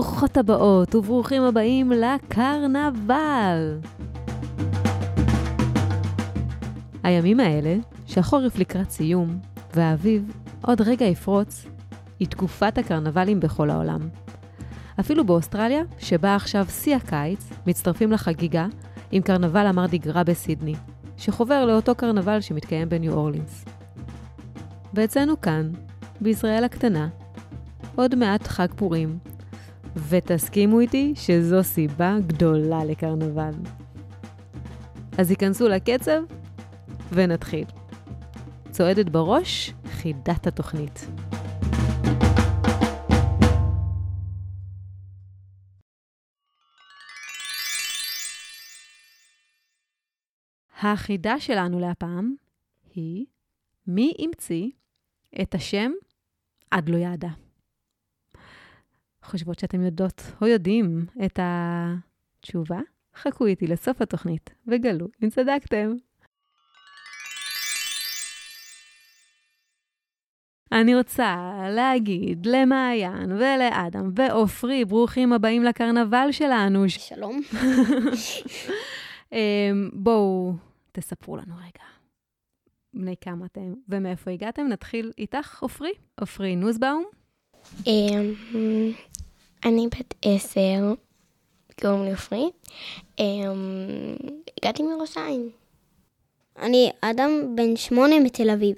ברוכות הבאות וברוכים הבאים לקרנבל. הימים האלה, שהחורף לקראת סיום, והאביב עוד רגע יפרוץ, היא תקופת הקרנבלים בכל העולם. אפילו באוסטרליה, שבה עכשיו שיא הקיץ, מצטרפים לחגיגה עם קרנבל המרדי גרה בסידני, שחובר לאותו קרנבל שמתקיים בניו אורלינס. ואצלנו כאן, בישראל הקטנה, עוד מעט חג פורים, ותסכימו איתי שזו סיבה גדולה לקרנבל. אז היכנסו לקצב ונתחיל. צועדת בראש, חידת התוכנית. החידה שלנו להפעם היא מי המציא את השם עד לא ידע. חושבות שאתם יודעות או יודעים את התשובה? חכו איתי לסוף התוכנית וגלו אם צדקתם. אני רוצה להגיד למעיין ולאדם ועופרי, ברוכים הבאים לקרנבל שלנו. שלום. אמ, בואו תספרו לנו רגע. בני כמה אתם ומאיפה הגעתם? נתחיל איתך, עופרי. עופרי נוסבאום. אני בת עשר, קוראים לי עופרי. אמ, הגעתי מראש העין. אני אדם בן שמונה מתל אביב.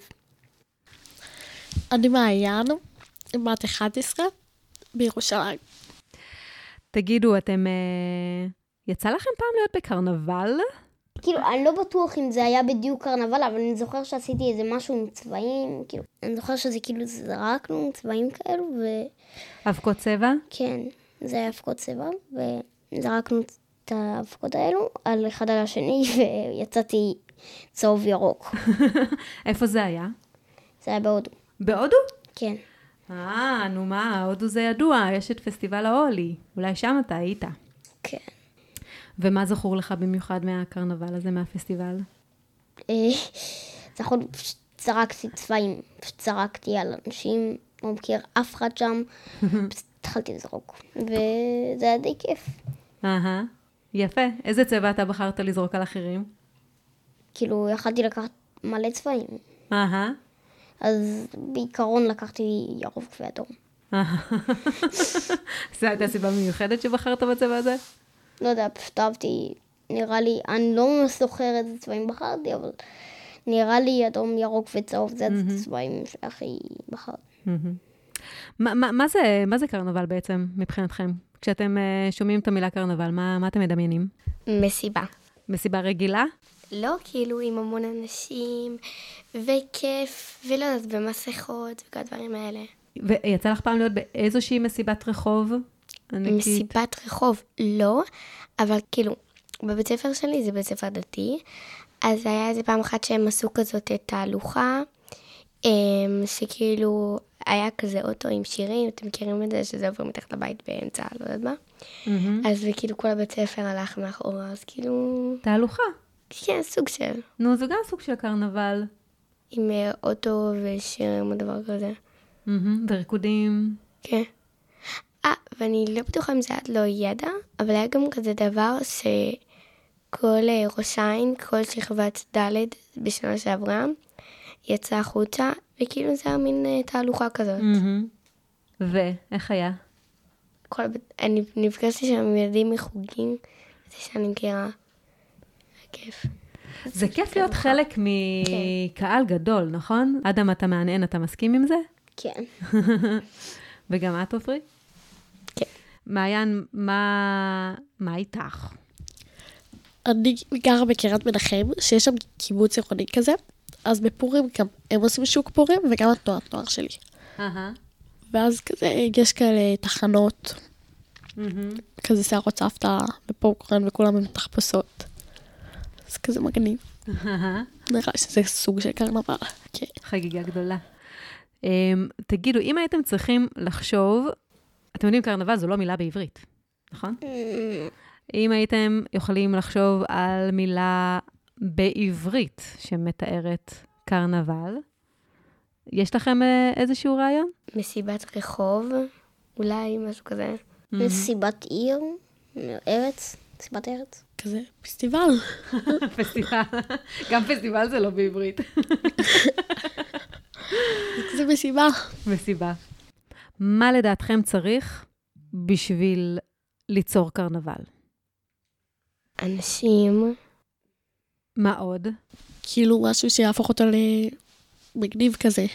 אני מעיין, בת 11, בירושלים. תגידו, אתם... אה, יצא לכם פעם להיות בקרנבל? כאילו, אני לא בטוח אם זה היה בדיוק קרנבל, אבל אני זוכר שעשיתי איזה משהו עם צבעים, כאילו, אני זוכר שזה כאילו זרקנו צבעים כאלו, אבקות צבע? וכן, זה היה אבקות צבע, וזרקנו את האבקות האלו על אחד על השני, ויצאתי צהוב ירוק. איפה זה היה? זה היה בהודו. בהודו? כן. אה, נו מה, הודו זה ידוע, יש את פסטיבל ההולי. אולי שם אתה היית. כן. ומה זכור לך במיוחד מהקרנבל הזה, מהפסטיבל? אה, זכור פשוט זרקתי צבעים, פשוט זרקתי על אנשים, לא מכיר אף אחד שם, פשוט התחלתי לזרוק, וזה היה די כיף. אהה, יפה. איזה צבע אתה בחרת לזרוק על אחרים? כאילו, יכלתי לקחת מלא צבעים, אהה. אז בעיקרון לקחתי ירוק ואדום. זו הייתה סיבה מיוחדת שבחרת בצבע הזה? לא יודע, פשוט אהבתי, נראה לי, אני לא ממש זוכר איזה צבעים בחרתי, אבל נראה לי אדום, ירוק וצהוב זה הצבעים שהכי בחרתי. מהמם. מה, מה, מה, זה, מה זה קרנבל בעצם, מבחינתכם? כשאתם uh, שומעים את המילה קרנבל, מה, מה אתם מדמיינים? מסיבה. מסיבה רגילה? לא כאילו עם המון אנשים, וכיף, ולא יודעת, במסכות וכל הדברים האלה. ויצא לך פעם להיות באיזושהי מסיבת רחוב? ענקית? מסיבת רחוב, לא, אבל כאילו, בבית ספר שלי, זה בית ספר דתי, אז היה איזה פעם אחת שהם עשו כזאת תהלוכה, אמ, שכאילו היה כזה אוטו עם שירים, אתם מכירים את זה, שזה עובר מתחת לבית באמצע, לא יודעת מה. מהמם. אז וכאילו כל הבית ספר הלך מאחורה, אז כאילו, תהלוכה. כן, סוג של, נו, זה גם סוג של קרנבל. עם אה, אוטו ושירים או דבר כזה. מהמם. וריקודים. כן. אה, ואני לא בטוחה אם זה עד לא ידע, אבל היה גם כזה דבר שכל אה, ראש העין, כל שכבת ד' בשנה שעברה, יצא החוצה, וכאילו זה היה מין אה, תהלוכה כזאת. מהמם. ואיך היה? כל אני נפגשתי שם עם ילדים מחוגים, זה שאני מכירה. כיף. זה כיף להיות חלק מקהל גדול, נכון? אדם, אתה מהנהן, אתה מסכים עם זה? כן. וגם את, עופרי? מעיין, מה, מה איתך? אני גרה בקריית מנחם, שיש שם קיבוץ עירוני כזה, אז בפורים גם הם עושים שוק פורים, וגם התנועת נוער שלי. אהה. ואז כזה, יש כאלה תחנות, מהמם. כזה שערות סבתא ופופקורן וכולם עם תחפושות. אז כזה מגניב. אהה. נראה שזה סוג של קרנבל. כן. חגיגה גדולה. Um, תגידו, אם הייתם צריכים לחשוב, אתם יודעים, קרנבל זו לא מילה בעברית, נכון? אם הייתם יכולים לחשוב על מילה בעברית שמתארת קרנבל, יש לכם uh, איזשהו רעיון? מסיבת רחוב, אולי משהו כזה. מסיבת עיר, ארץ, מסיבת ארץ. כזה פסטיבל. פסטיבל. גם פסטיבל זה לא בעברית. זה מסיבה. מסיבה. מה לדעתכם צריך בשביל ליצור קרנבל? אנשים, מה עוד? כאילו משהו שיהפוך אותו למגניב כזה.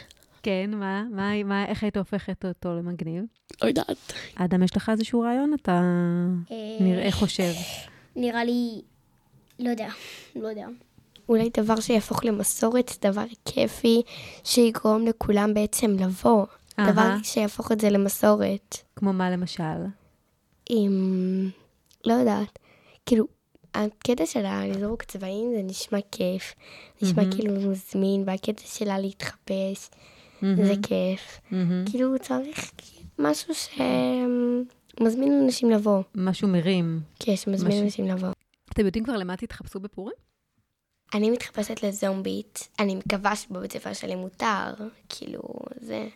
כן, מה? מה, מה איך היית הופכת אותו למגניב? לא יודעת. אדם, יש לך איזשהו רעיון? אתה אה, נראה חושב. נראה לי, לא יודע, לא יודע. אולי דבר שיהפוך למסורת, דבר כיפי, שיגרום לכולם בעצם לבוא. אהה. דבר שיהפוך את זה למסורת. כמו מה למשל? עם... לא יודעת. כאילו, הקטע של לזרוק צבעים זה נשמע כיף. נשמע מהמם. כאילו מזמין, והקטע שלה להתחפש, זה מהמם, כיף. מהמם. כאילו, צריך משהו שמזמין אנשים לבוא. משהו מרים. כן, שמזמין משהו. אנשים לבוא. אתם יודעים כבר למה תתחפשו בפורים? אני מתחפשת לזומבית. אני מקווה שבבית ספר שלי מותר. כאילו, זה...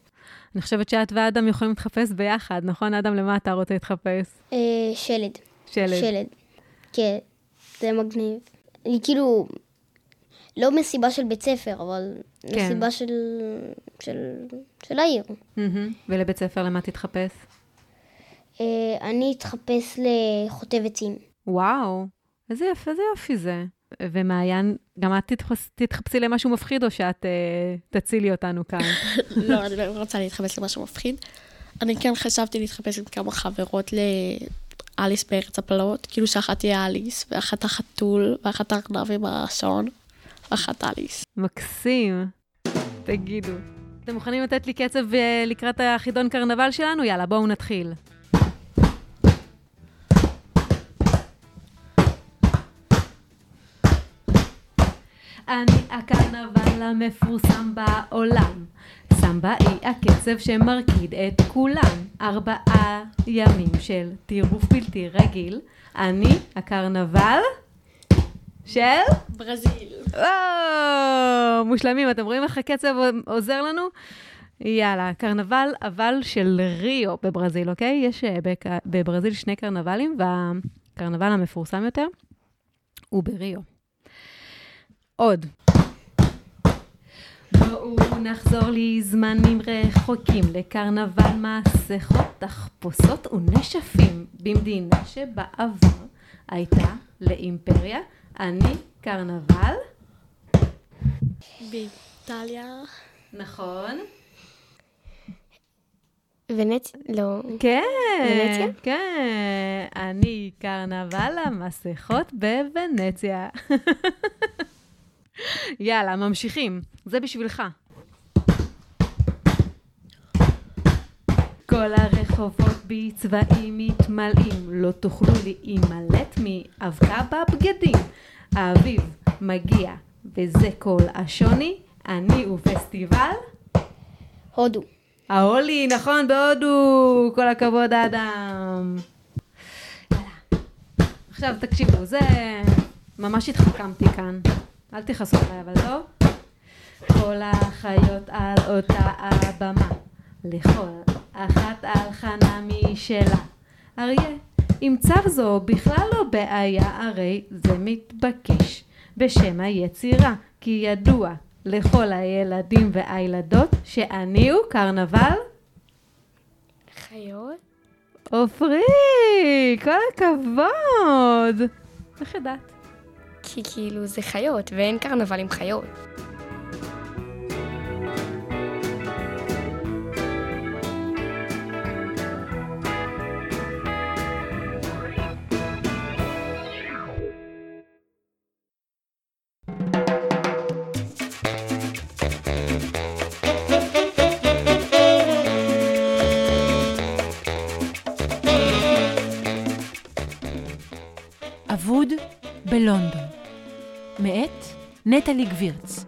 אני חושבת שאת ואדם יכולים להתחפש ביחד, נכון, אדם? למה אתה רוצה להתחפש? אה, שלד. שלד. שלד. כן, זה מגניב. היא כאילו, לא מסיבה של בית ספר, אבל כן. מסיבה של, של, של העיר. מהמם. ולבית ספר למה תתחפש? אה, אני אתחפש לחוטב עצים. וואו, איזה יפה, איזה יופי זה. ומעיין, גם את תתחפש, תתחפשי למשהו מפחיד, או שאת אה, תצילי אותנו כאן? לא, אני לא רוצה להתחפש למשהו מפחיד. אני כן חשבתי להתחפש עם כמה חברות לאליס בארץ הפלאות, כאילו שאחת תהיה אליס, ואחת החתול, ואחת הארנב עם השעון, ואחת אליס. מקסים. תגידו. אתם מוכנים לתת לי קצב אה, לקראת החידון קרנבל שלנו? יאללה, בואו נתחיל. אני הקרנבל המפורסם בעולם. סמבה היא הקצב שמרקיד את כולם. ארבעה ימים של טירוף בלתי רגיל. אני הקרנבל של... ברזיל. וואו, מושלמים, אתם רואים איך הקצב עוזר לנו? יאללה, קרנבל אבל של ריו בברזיל, אוקיי? יש אה, בק- בברזיל שני קרנבלים, והקרנבל המפורסם יותר הוא בריו. עוד. בואו נחזור לזמנים רחוקים, לקרנבל מסכות, תחפושות ונשפים, במדינה שבעבר הייתה לאימפריה. אני קרנבל. באיטליה. נכון. ונצ... לא. כן, ונציה? כן. אני קרנבל המסכות בוונציה. יאללה, ממשיכים. זה בשבילך. כל הרחובות בצבעים מתמלאים, לא תוכלו להימלט מאבקה בבגדים. האביב מגיע, וזה כל השוני, אני ופסטיבל. הודו. ההולי, נכון, בהודו. כל הכבוד, אדם. יאללה. עכשיו, תקשיבו, זה... ממש התחכמתי כאן. אל תכעסו עליי, אבל טוב? כל החיות על אותה הבמה, לכל אחת על חנה משלה. אריה, עם צו זו בכלל לא בעיה, הרי זה מתבקש בשם היצירה, כי ידוע לכל הילדים והילדות שאני הוא קרנבל חיות? עופרי, כל הכבוד. איך ידעת? כי כאילו זה חיות, ואין קרנבל עם חיות. בלונדון. נטלי גבירץ.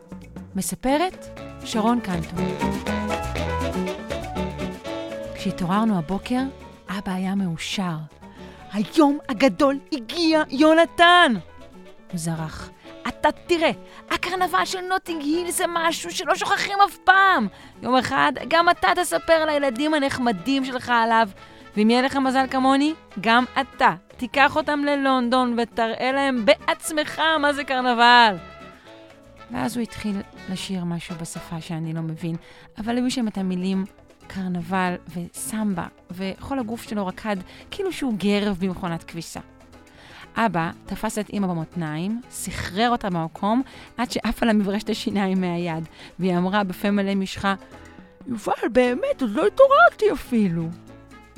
מספרת שרון קנטו. כשהתעוררנו הבוקר, אבא היה מאושר. היום הגדול הגיע, יונתן! הוא זרח. אתה תראה, הקרנבל של נוטינג היל זה משהו שלא שוכחים אף פעם. יום אחד גם אתה תספר לילדים הנחמדים שלך עליו, ואם יהיה לך מזל כמוני, גם אתה תיקח אותם ללונדון ותראה להם בעצמך מה זה קרנבל. ואז הוא התחיל לשיר משהו בשפה שאני לא מבין, אבל היו שם את המילים קרנבל וסמבה, וכל הגוף שלו רקד כאילו שהוא גרב במכונת כביסה. אבא תפס את אמא במותניים, סחרר אותה במקום, עד שעף על המברשת השיניים מהיד, והיא אמרה בפה מלא משחה, יובל, באמת, עוד לא התעוררתי אפילו.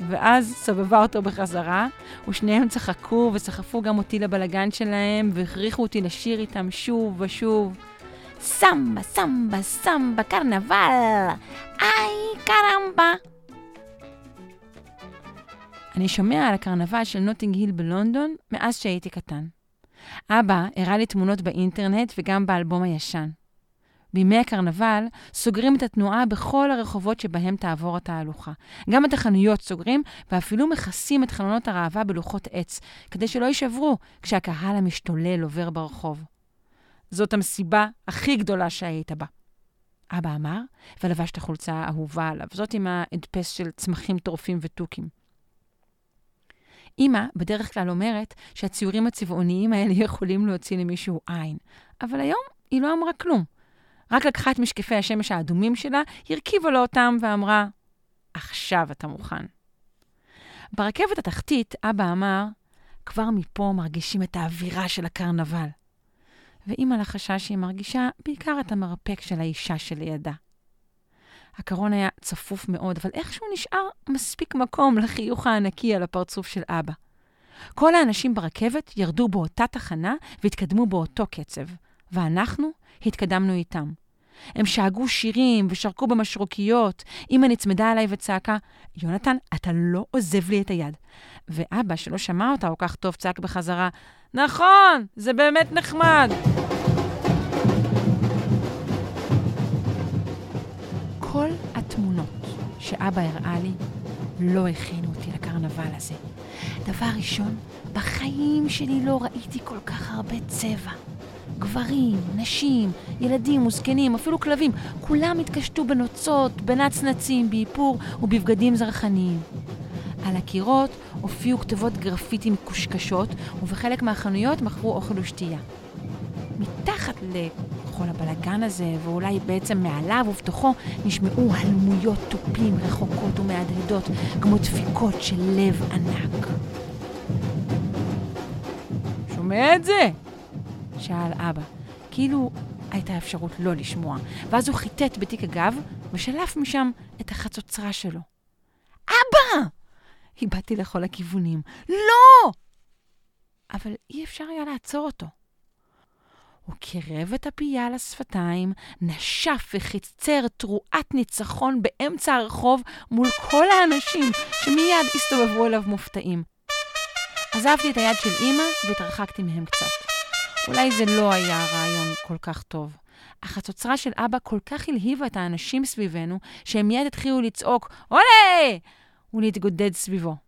ואז סובבה אותו בחזרה, ושניהם צחקו וסחפו גם אותי לבלגן שלהם, והכריחו אותי לשיר איתם שוב ושוב. סמבה, סמבה, סמבה, קרנבל, איי, קרמבה. אני שומע על הקרנבל של נוטינג היל בלונדון מאז שהייתי קטן. אבא הראה לי תמונות באינטרנט וגם באלבום הישן. בימי הקרנבל סוגרים את התנועה בכל הרחובות שבהם תעבור התהלוכה. גם את החנויות סוגרים, ואפילו מכסים את חלונות הראווה בלוחות עץ, כדי שלא יישברו כשהקהל המשתולל עובר ברחוב. זאת המסיבה הכי גדולה שהיית בה. אבא אמר, ולבש את החולצה האהובה עליו, זאת עם ההדפס של צמחים טורפים ותוכים. אמא בדרך כלל אומרת שהציורים הצבעוניים האלה יכולים להוציא למישהו עין, אבל היום היא לא אמרה כלום. רק לקחה את משקפי השמש האדומים שלה, הרכיבה לו אותם ואמרה, עכשיו אתה מוכן. ברכבת התחתית, אבא אמר, כבר מפה מרגישים את האווירה של הקרנבל. ואימא לחשה שהיא מרגישה בעיקר את המרפק של האישה שלידה. הקרון היה צפוף מאוד, אבל איכשהו נשאר מספיק מקום לחיוך הענקי על הפרצוף של אבא. כל האנשים ברכבת ירדו באותה תחנה והתקדמו באותו קצב, ואנחנו התקדמנו איתם. הם שאגו שירים ושרקו במשרוקיות. אמא נצמדה אליי וצעקה, יונתן, אתה לא עוזב לי את היד. ואבא, שלא שמע אותה כל כך טוב, צעק בחזרה, נכון, זה באמת נחמד. התמונות שאבא הראה לי לא הכינו אותי לקרנבל הזה. דבר ראשון, בחיים שלי לא ראיתי כל כך הרבה צבע. גברים, נשים, ילדים וזקנים, אפילו כלבים, כולם התקשטו בנוצות, בנצנצים, באיפור ובבגדים זרחניים. על הקירות הופיעו כתובות גרפיטי מקושקשות, ובחלק מהחנויות מכרו אוכל ושתייה. מתחת לכל הבלגן הזה, ואולי בעצם מעליו ובתוכו, נשמעו הלמויות תופים רחוקות ומהדהדות, כמו דפיקות של לב ענק. שומע את זה? שאל אבא, כאילו הייתה אפשרות לא לשמוע, ואז הוא חיטט בתיק הגב ושלף משם את החצוצרה שלו. אבא! הבעתי לכל הכיוונים. לא! אבל אי אפשר היה לעצור אותו. הוא קירב את הפייה לשפתיים, נשף וחצר תרועת ניצחון באמצע הרחוב מול כל האנשים שמיד הסתובבו אליו מופתעים. עזבתי את היד של אימא והתרחקתי מהם קצת. אולי זה לא היה רעיון כל כך טוב. אך התוצרה של אבא כל כך הלהיבה את האנשים סביבנו, שהם מיד התחילו לצעוק, עולה! ולהתגודד סביבו.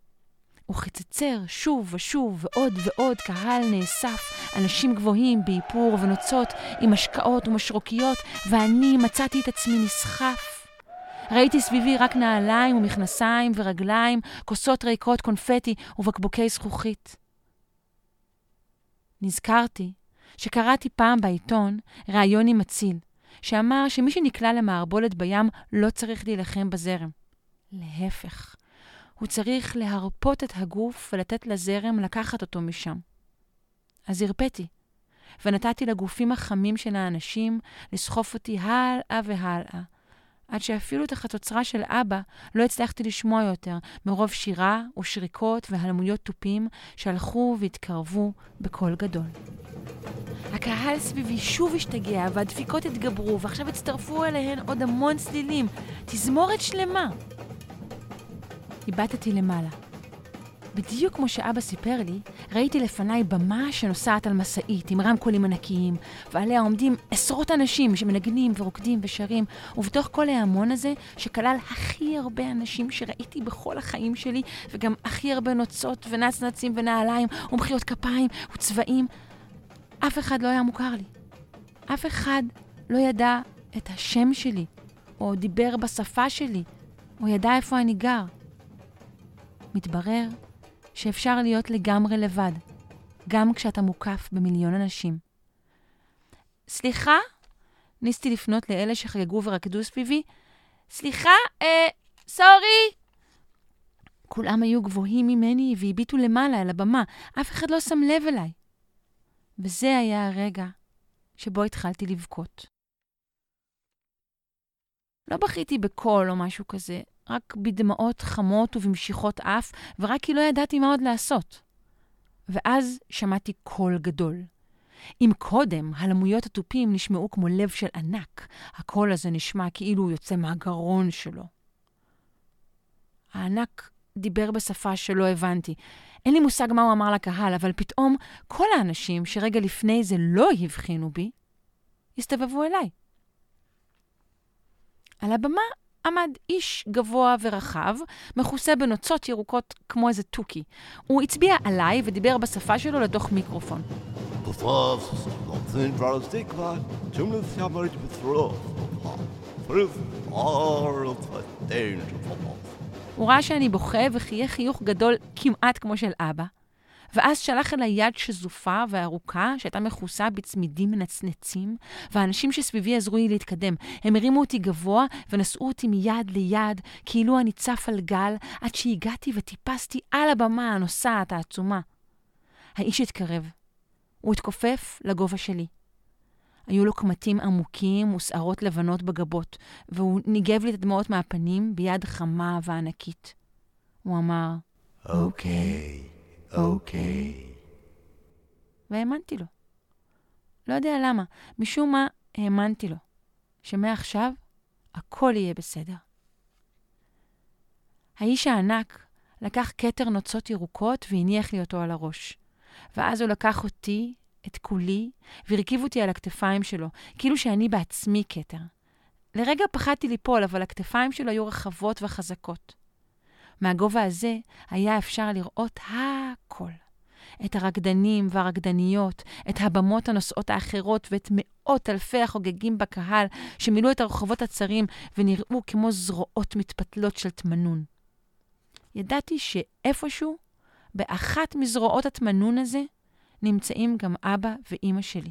הוא חצצר שוב ושוב, ועוד ועוד קהל נאסף, אנשים גבוהים באיפור ונוצות, עם השקעות ומשרוקיות, ואני מצאתי את עצמי נסחף. ראיתי סביבי רק נעליים ומכנסיים ורגליים, כוסות ריקות קונפטי ובקבוקי זכוכית. נזכרתי שקראתי פעם בעיתון ראיון עם אציל, שאמר שמי שנקלע למערבולת בים לא צריך להילחם בזרם. להפך, הוא צריך להרפות את הגוף ולתת לזרם לקחת אותו משם. אז הרפאתי, ונתתי לגופים החמים של האנשים לסחוף אותי הלאה והלאה, עד שאפילו את החצוצרה של אבא לא הצלחתי לשמוע יותר, מרוב שירה ושריקות והלמויות תופים שהלכו והתקרבו בקול גדול. הקהל סביבי שוב השתגע, והדפיקות התגברו, ועכשיו הצטרפו אליהן עוד המון צלילים. תזמורת שלמה. הבטתי למעלה. בדיוק כמו שאבא סיפר לי, ראיתי לפניי במה שנוסעת על משאית עם רמקולים ענקיים, ועליה עומדים עשרות אנשים שמנגנים ורוקדים ושרים, ובתוך כל ההמון הזה, שכלל הכי הרבה אנשים שראיתי בכל החיים שלי, וגם הכי הרבה נוצות ונצנצים ונעליים ומחיאות כפיים וצבעים, אף אחד לא היה מוכר לי. אף אחד לא ידע את השם שלי, או דיבר בשפה שלי, או ידע איפה אני גר. מתברר שאפשר להיות לגמרי לבד, גם כשאתה מוקף במיליון אנשים. סליחה? ניסתי לפנות לאלה שחגגו ורקדו סביבי. סליחה, אה, סורי! כולם היו גבוהים ממני והביטו למעלה, על הבמה. אף אחד לא שם לב אליי. וזה היה הרגע שבו התחלתי לבכות. לא בכיתי בקול או משהו כזה, רק בדמעות חמות ובמשיכות אף, ורק כי לא ידעתי מה עוד לעשות. ואז שמעתי קול גדול. אם קודם הלמויות התופים נשמעו כמו לב של ענק, הקול הזה נשמע כאילו הוא יוצא מהגרון שלו. הענק דיבר בשפה שלא הבנתי. אין לי מושג מה הוא אמר לקהל, אבל פתאום כל האנשים שרגע לפני זה לא הבחינו בי, הסתובבו אליי. על הבמה עמד איש גבוה ורחב, מכוסה בנוצות ירוקות כמו איזה תוכי. הוא הצביע עליי ודיבר בשפה שלו לתוך מיקרופון. הוא ראה שאני בוכה וחייך חיוך גדול כמעט כמו של אבא, ואז שלח אליי יד שזופה וארוכה, שהייתה מכוסה בצמידים מנצנצים, והאנשים שסביבי עזרו לי להתקדם. הם הרימו אותי גבוה ונשאו אותי מיד ליד, כאילו אני צף על גל, עד שהגעתי וטיפסתי על הבמה הנוסעת העצומה. האיש התקרב. הוא התכופף לגובה שלי. היו לו קמטים עמוקים ושערות לבנות בגבות, והוא ניגב לי את הדמעות מהפנים ביד חמה וענקית. הוא אמר, אוקיי, אוקיי. והאמנתי לו. לא יודע למה, משום מה האמנתי לו, שמעכשיו הכל יהיה בסדר. האיש הענק לקח כתר נוצות ירוקות והניח לי אותו על הראש. ואז הוא לקח אותי את כולי והרכיב אותי על הכתפיים שלו, כאילו שאני בעצמי כתר. לרגע פחדתי ליפול, אבל הכתפיים שלו היו רחבות וחזקות. מהגובה הזה היה אפשר לראות הכל. את הרקדנים והרקדניות, את הבמות הנוסעות האחרות ואת מאות אלפי החוגגים בקהל שמילאו את הרחובות הצרים ונראו כמו זרועות מתפתלות של תמנון. ידעתי שאיפשהו, באחת מזרועות התמנון הזה, נמצאים גם אבא ואימא שלי.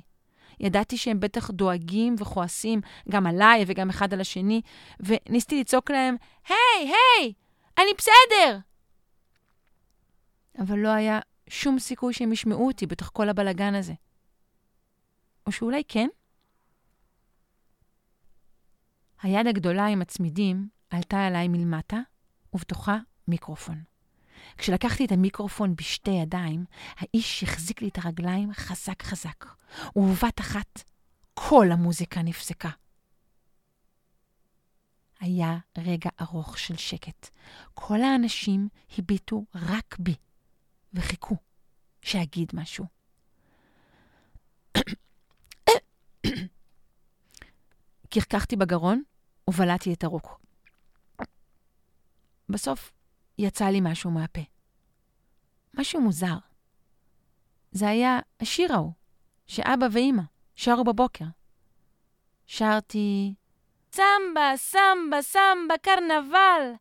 ידעתי שהם בטח דואגים וכועסים גם עליי וגם אחד על השני, וניסיתי לצעוק להם, היי, היי, אני בסדר! אבל לא היה שום סיכוי שהם ישמעו אותי בתוך כל הבלגן הזה. או שאולי כן? היד הגדולה עם הצמידים עלתה אליי מלמטה, ובתוכה מיקרופון. כשלקחתי את המיקרופון בשתי ידיים, האיש החזיק לי את הרגליים חזק חזק, ובבת אחת כל המוזיקה נפסקה. היה רגע ארוך של שקט. כל האנשים הביטו רק בי, וחיכו שאגיד משהו. קרקחתי בגרון ובלעתי את הרוק. בסוף יצא לי משהו מהפה. משהו מוזר. זה היה השיר ההוא, שאבא ואימא שרו בבוקר. שרתי, סמבה, סמבה, סמבה, קרנבל,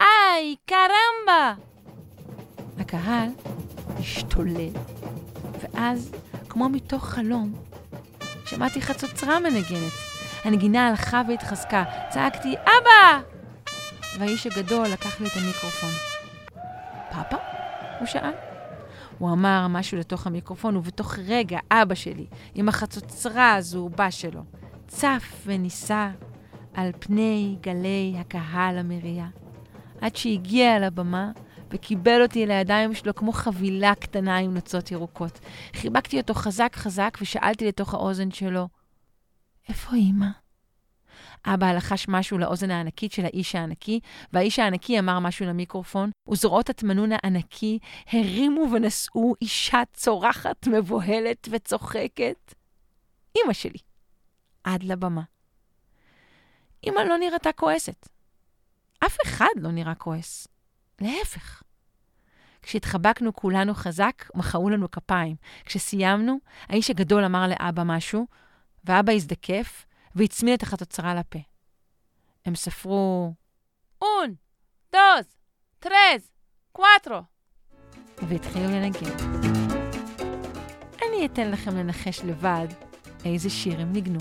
איי, קרמבה. הקהל השתולל, ואז, כמו מתוך חלום, שמעתי חצוצרה מנגנת. הנגינה הלכה והתחזקה. צעקתי, אבא! והאיש הגדול לקח לי את המיקרופון. פאפה? הוא שאל. הוא אמר משהו לתוך המיקרופון, ובתוך רגע אבא שלי, עם החצוצרה הזהובה שלו, צף ונישא על פני גלי הקהל המריע, עד שהגיע אל הבמה וקיבל אותי לידיים שלו כמו חבילה קטנה עם נוצות ירוקות. חיבקתי אותו חזק חזק ושאלתי לתוך האוזן שלו, איפה אימא? אבא לחש משהו לאוזן הענקית של האיש הענקי, והאיש הענקי אמר משהו למיקרופון, וזרועות התמנון הענקי הרימו ונשאו אישה צורחת, מבוהלת וצוחקת. אמא שלי. עד לבמה. אמא לא נראתה כועסת. אף אחד לא נראה כועס. להפך. כשהתחבקנו כולנו חזק, מחאו לנו כפיים. כשסיימנו, האיש הגדול אמר לאבא משהו, ואבא הזדקף והצמיד את החצוצרה לפה. הם ספרו און, דוז, טרז, קוואטרו. והתחילו לנגן. אני אתן לכם לנחש לבד איזה שיר הם ניגנו.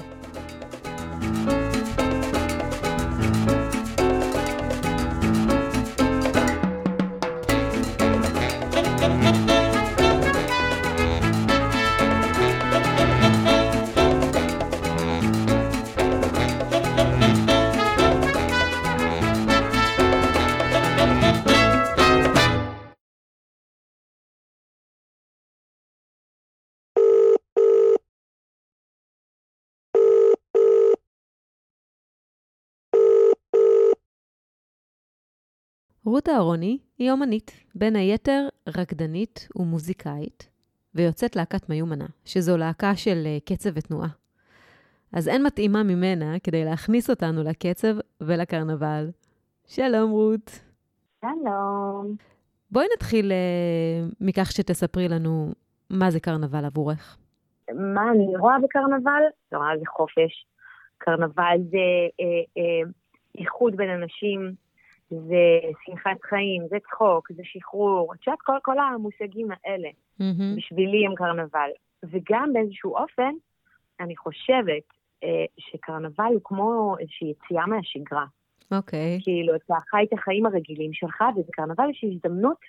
רות אהרוני היא אומנית, בין היתר רקדנית ומוזיקאית, ויוצאת להקת מיומנה, שזו להקה של אה, קצב ותנועה. אז אין מתאימה ממנה כדי להכניס אותנו לקצב ולקרנבל. שלום, רות. שלום. בואי נתחיל אה, מכך שתספרי לנו מה זה קרנבל עבורך. מה אני רואה בקרנבל? רואה זה חופש. קרנבל זה אה, אה, איחוד בין אנשים, זה שמחת חיים, זה צחוק, זה שחרור. את יודעת, כל, כל המושגים האלה מהמם. בשבילי הם קרנבל. וגם באיזשהו אופן, אני חושבת אה, שקרנבל הוא כמו איזושהי יציאה מהשגרה. אוקיי. כאילו, אתה חי את החיים הרגילים שלך, ובקרנבל יש הזדמנות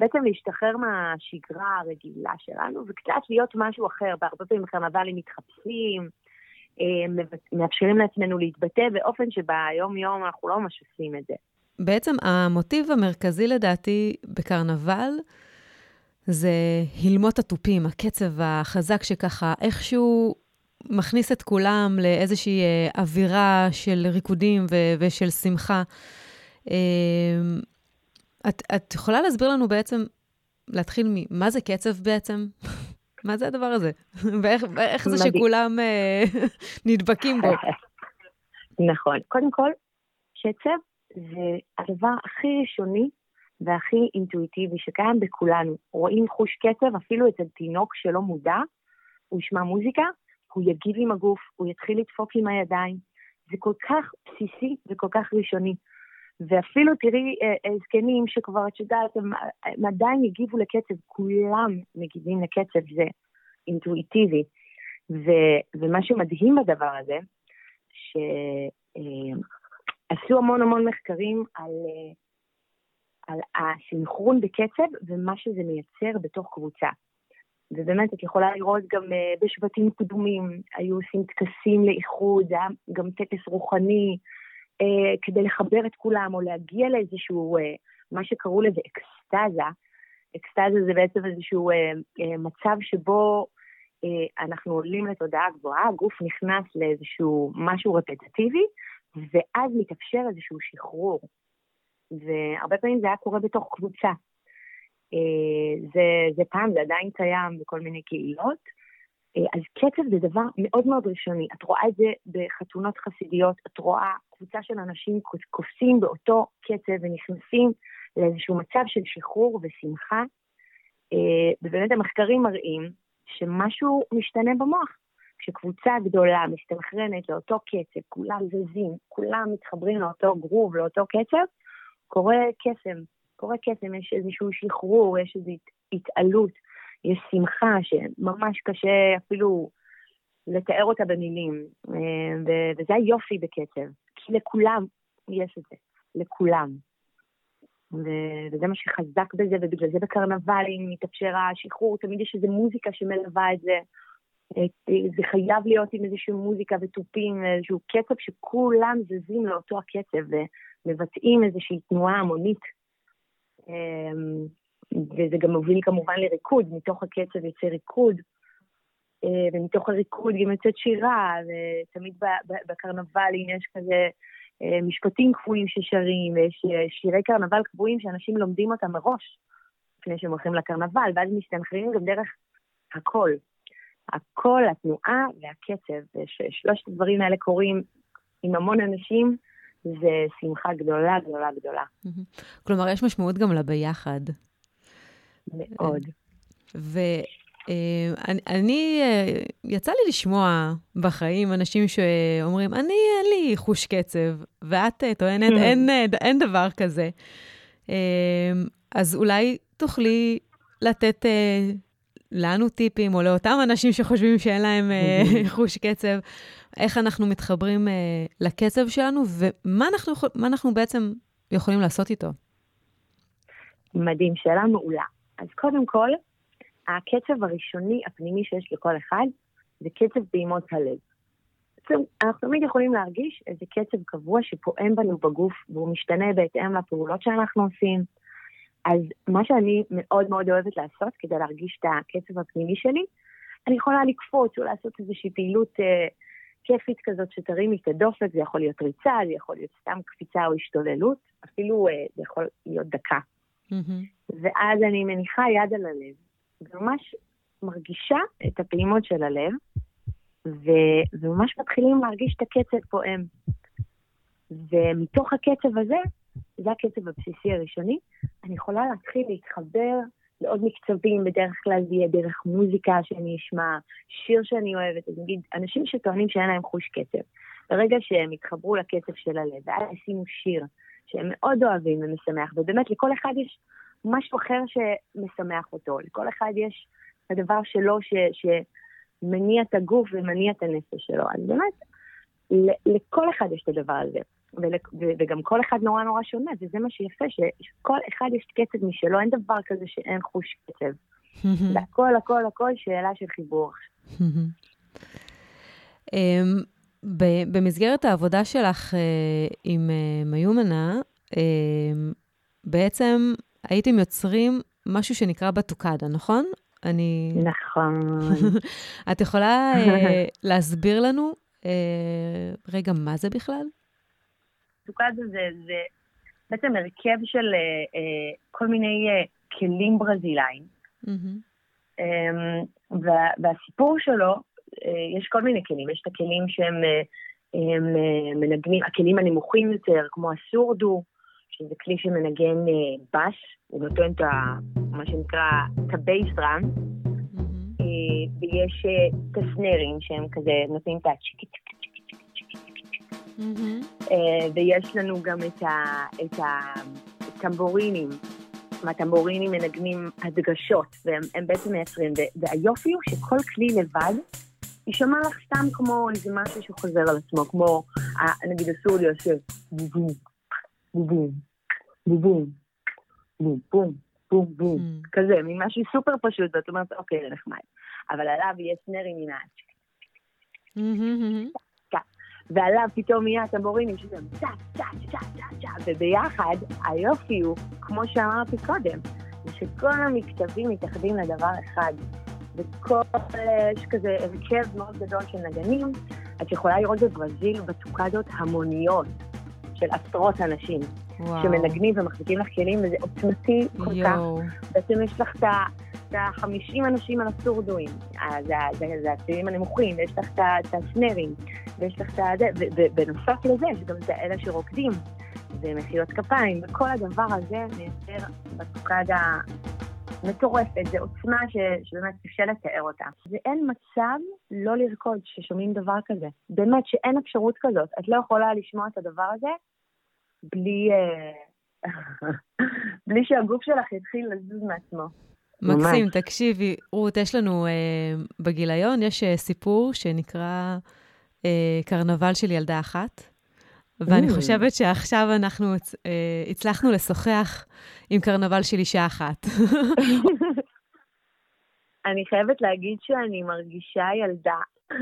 בעצם להשתחרר מהשגרה הרגילה שלנו, וקצת להיות משהו אחר. בהרבה פעמים בקרנבלים מתחפשים, אה, מאפשרים לעצמנו להתבטא באופן שביום-יום אנחנו לא ממש עושים את זה. בעצם המוטיב המרכזי לדעתי בקרנבל זה הלמות התופים, הקצב החזק שככה איכשהו מכניס את כולם לאיזושהי אה, אווירה של ריקודים ו- ושל שמחה. אה, את, את יכולה להסביר לנו בעצם, להתחיל ממה זה קצב בעצם? מה זה הדבר הזה? ואיך ואיך זה. שכולם אה, נדבקים בו? נכון. קודם כל, קצב זה הדבר הכי ראשוני והכי אינטואיטיבי שקיים בכולנו. רואים חוש קצב, אפילו אצל תינוק שלא מודע, הוא ישמע מוזיקה, הוא יגיב עם הגוף, הוא יתחיל לדפוק עם הידיים. זה כל כך בסיסי וכל כך ראשוני. ואפילו תראי אה, אה, זקנים שכבר, את יודעת, הם, עדיין יגיבו לקצב, כולם מגיבים לקצב, זה אינטואיטיבי. ומה שמדהים בדבר הזה, שעשו המון המון מחקרים על, אה, על הסינכרון בקצב ומה שזה מייצר בתוך קבוצה. ובאמת, את יכולה לראות גם אה, בשבטים קדומים, היו עושים טקסים לאיחוד, היה גם טקס רוחני, אה, כדי לחבר את כולם, או להגיע לאיזשהו, מה שקראו לזה אקסטזה. אקסטזה זה בעצם איזשהו מצב שבו אנחנו עולים לתודעה גבוהה, הגוף נכנס לאיזשהו משהו רפטטיבי, ואז מתאפשר איזשהו שחרור. והרבה פעמים זה היה קורה בתוך קבוצה. אה, זה, זה פעם, זה עדיין קיים בכל מיני קהילות. אה, אז קצב זה דבר מאוד מאוד ראשוני. את רואה את זה בחתונות חסידיות, את רואה קבוצה של אנשים קופצים באותו קצב ונכנסים לאיזשהו מצב של שחרור ושמחה. אה, ובאמת המחקרים מראים שמשהו משתנה במוח. כשקבוצה גדולה מסתנכרנת לאותו קצב, כולם זזים, כולם מתחברים לאותו גרוב, לאותו קצב, קורה קסם. קורה קסם, יש איזשהו שחרור, יש איזו התעלות, יש שמחה שממש קשה אפילו לתאר אותה במילים. אה, וזה היופי בקצב, כי לכולם יש את זה, לכולם. וזה מה שחזק בזה, ובגלל זה בקרנבלים מתאפשר השחרור, תמיד יש איזו מוזיקה שמלווה את זה. אה, זה חייב להיות עם איזושהי מוזיקה ותופים, איזשהו קצב שכולם זזים לאותו הקצב ומבצעים איזושהי תנועה המונית. אמ, וזה גם מוביל כמובן לריקוד, מתוך הקצב יוצא ריקוד, אה, ומתוך הריקוד גם יוצאת שירה, ותמיד בקרנבלים יש כזה אה, משפטים קבועים ששרים, ויש אה, שירי קרנבל קבועים שאנשים לומדים אותם מראש, לפני שהם הולכים לקרנבל, ואז מסתנכרנים גם דרך הקול. הקול, התנועה והקצב, ושלושת הדברים האלה קורים עם המון אנשים, זה שמחה גדולה, גדולה, גדולה. כלומר, יש משמעות גם לביחד. מאוד. ואני, יצא לי לשמוע בחיים אנשים שאומרים, אני, אין לי חוש קצב, ואת אה, טוענת, אין, אה, אין דבר כזה. אה, אז אולי תוכלי לתת אה, לנו טיפים, או לאותם אנשים שחושבים שאין להם אה, חוש קצב, איך אנחנו מתחברים אה, לקצב שלנו, ומה אנחנו, יכול- אנחנו בעצם יכולים לעשות איתו. מדהים, שאלה מעולה. אז קודם כל, הקצב הראשוני הפנימי שיש לכל אחד זה קצב פעימות הלב. אנחנו תמיד יכולים להרגיש איזה קצב קבוע שפועם בנו בגוף והוא משתנה בהתאם לפעולות שאנחנו עושים. אז מה שאני מאוד מאוד אוהבת לעשות כדי להרגיש את הקצב הפנימי שלי, אני יכולה לקפוץ או לעשות איזושהי פעילות אה, כיפית כזאת שתרים לי את הדופק, זה יכול להיות ריצה, זה יכול להיות סתם קפיצה או השתוללות, אפילו אה, זה יכול להיות דקה. מהמם. ואז אני מניחה יד על הלב, וממש מרגישה את הפעימות של הלב, ו... וממש מתחילים להרגיש את הקצב פועם. ומתוך הקצב הזה, זה הקצב הבסיסי הראשוני, אני יכולה להתחיל להתחבר לעוד מקצבים, בדרך כלל זה יהיה דרך מוזיקה שאני אשמע, שיר שאני אוהבת, אז נגיד, אנשים שטוענים שאין להם חוש קצב, ברגע שהם יתחברו לקצב של הלב, ואז ישימו שיר שהם מאוד אוהבים ומשמח, ובאמת לכל אחד יש משהו אחר שמשמח אותו, לכל אחד יש הדבר שלו ש, שמניע את הגוף ומניע את הנפש שלו, אז באמת, לכל אחד יש את הדבר הזה. וגם כל אחד נורא נורא שונה, וזה מה שיפה, שכל אחד יש קצב משלו, אין דבר כזה שאין חוש קצב. זה הכל הכל הכל שאלה של חיבור. אמ, במסגרת העבודה שלך אה, עם אה, מיומנה, אמ, בעצם הייתם יוצרים משהו שנקרא בטוקדה, נכון? אני... נכון. את יכולה אה, להסביר לנו רגע מה זה בכלל? סוכדה זה, זה בעצם הרכב של אה, אה, כל מיני אה, כלים ברזילאיים. מהמם. אמ, וה, והסיפור שלו, אה, יש כל מיני כלים, יש את הכלים שהם אה, הם, אה, מנגנים, הכלים הנמוכים יותר, כמו הסורדו, שזה כלי שמנגן אה, בס, הוא נותן את ה... מה שנקרא, את הבייסדרם, מהמם. אה, ויש אה, את הסנרים שהם כזה נותנים את צ'יקי מהמם. אה, ויש לנו גם את, ה, את הטמבורינים. מהטמבורינים מנגנים הדגשות, והם הם בעצם מייצרים. והיופי הוא שכל כלי לבד יישמע לך סתם כמו איזה משהו שחוזר על עצמו, כמו נגיד הסורי יושב בובום, בובום, בובום, בום, בום, בום, בום, Mm. כזה, מין משהו סופר פשוט, ואת אומרת, אוקיי, זה נחמד. אבל עליו מן האצ'ק. מהמם. ועליו פתאום יהיה הטמבורינים שזה צ'ה, צ'ה, צ'ה, צ'ה, צ'ה, וביחד היופי הוא, כמו שאמרתי קודם, זה שכל המקצבים מתאחדים לדבר אחד. וכל, יש כזה הרכב מאוד גדול של נגנים, את יכולה לראות בברזיל בטוקדות המוניות של עשרות אנשים, וואו. שמנגנים ומחזיקים לך כלים, וזה עוצמתי כל כך. יואו. בעצם יש לך את את ה-50 אנשים הסורדואים, אה, זה, ה- זה, זה הצלילים הנמוכים, ויש לך את הסנרים, ויש לך את ה... ובנוסף לזה, יש גם את האלה שרוקדים, ומחיאות כפיים, וכל הדבר הזה מייצר בטוקדה מטורפת, זו עוצמה ש, שבאמת קשה לתאר אותה. ואין מצב לא לרקוד כששומעים דבר כזה. באמת שאין אפשרות כזאת. את לא יכולה לשמוע את הדבר הזה בלי, אה, בלי שהגוף שלך יתחיל לזוז מעצמו. מקסים, ממש. תקשיבי, רות, יש לנו אה, בגיליון, יש אה, סיפור שנקרא אה, קרנבל של ילדה אחת, ואני Mm. חושבת שעכשיו אנחנו אה, הצלחנו לשוחח עם קרנבל של אישה אחת. אני חייבת להגיד שאני מרגישה ילדה,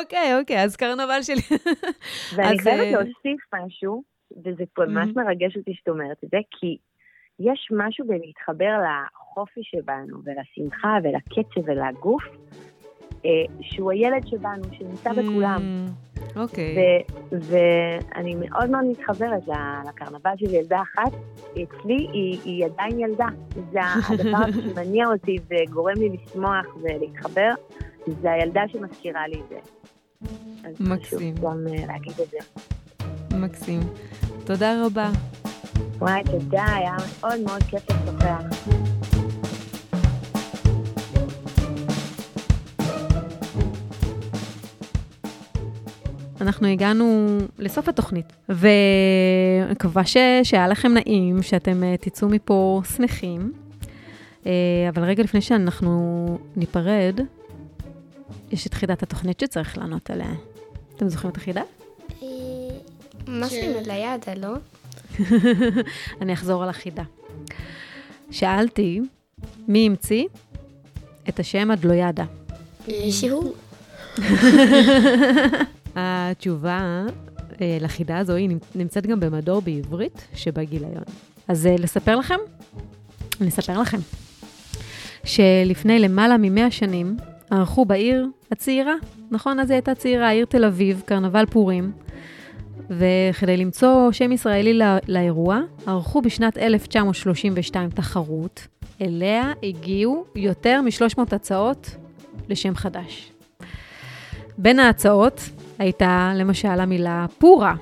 אוקיי, אוקיי, אז קרנבל שלי... ואני חייבת אה, להוסיף משהו, וזה ממש Mhm. מרגש אותי שאת אומרת את זה, כי יש משהו בלהתחבר לחופש שבנו, ולשמחה, ולקצב, ולגוף, אה, שהוא הילד שבנו, שנמצא בכולם. Mm, אוקיי. ו- ואני מאוד מאוד מתחברת לקרנבל של ילדה אחת. אצלי היא, היא עדיין ילדה. זה הדבר שמניע אותי וגורם לי לשמוח ולהתחבר, זה הילדה שמזכירה לי את זה. אז מקסים. חשוב גם אה, להגיד את זה. מקסים. תודה רבה. וואי, תודה, היה מאוד מאוד כיף לשוחח. אנחנו הגענו לסוף התוכנית, ואני מקווה ש... שהיה לכם נעים, שאתם אה, תצאו מפה שמחים. אה, אבל רגע לפני שאנחנו ניפרד, יש את חידת התוכנית שצריך לענות עליה. אתם זוכרים את החידה? אה, משהו עם לידה, לא? אני אחזור על החידה. שאלתי, מי המציא את השם הדלוידה? שהוא? התשובה אה, לחידה הזו היא נמצאת גם במדור בעברית שבגיליון. אז אה, לספר לכם? אני אספר לכם. שלפני למעלה ממאה שנים ערכו בעיר הצעירה, נכון? אז היא הייתה צעירה, העיר תל אביב, קרנבל פורים. וכדי למצוא שם ישראלי לא, לאירוע, ערכו בשנת 1932 תחרות, אליה הגיעו יותר מ-300 הצעות לשם חדש. בין ההצעות הייתה למשל המילה פורה,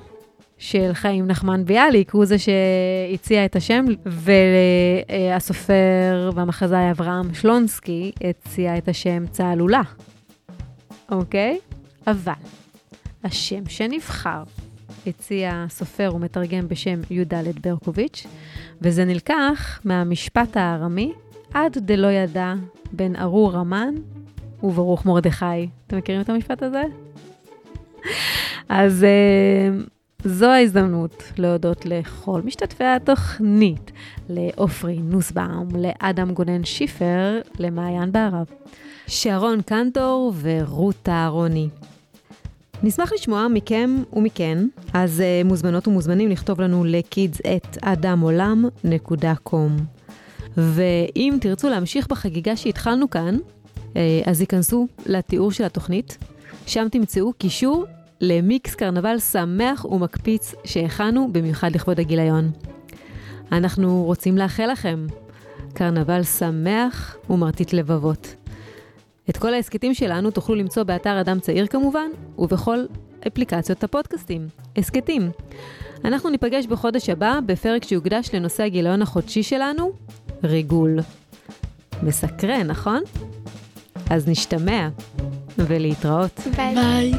של חיים נחמן ביאליק, הוא זה שהציע את השם, והסופר והמחזאי אברהם שלונסקי הציע את השם צהלולה, אוקיי? אבל השם שנבחר הציע סופר ומתרגם בשם י"ד ברקוביץ', וזה נלקח מהמשפט הארמי, עד דלא ידע בין ארור המן וברוך מרדכי. אתם מכירים את המשפט הזה? אז uh, זו ההזדמנות להודות לכל משתתפי התוכנית, לעופרי נוסבאום, לאדם גונן שיפר, למעיין בערב, שרון קנטור ורות אהרוני. נשמח לשמוע מכם ומכן, אז uh, מוזמנות ומוזמנים לכתוב לנו ל-kids@adamolam.com. ואם תרצו להמשיך בחגיגה שהתחלנו כאן, uh, אז ייכנסו לתיאור של התוכנית, שם תמצאו קישור למיקס קרנבל שמח ומקפיץ שהכנו במיוחד לכבוד הגיליון. אנחנו רוצים לאחל לכם קרנבל שמח ומרטיט לבבות. את כל ההסכתים שלנו תוכלו למצוא באתר אדם צעיר כמובן, ובכל אפליקציות הפודקאסטים. הסכתים. אנחנו ניפגש בחודש הבא בפרק שיוקדש לנושא הגיליון החודשי שלנו, ריגול. מסקרן, נכון? אז נשתמע, ולהתראות. ביי. ביי.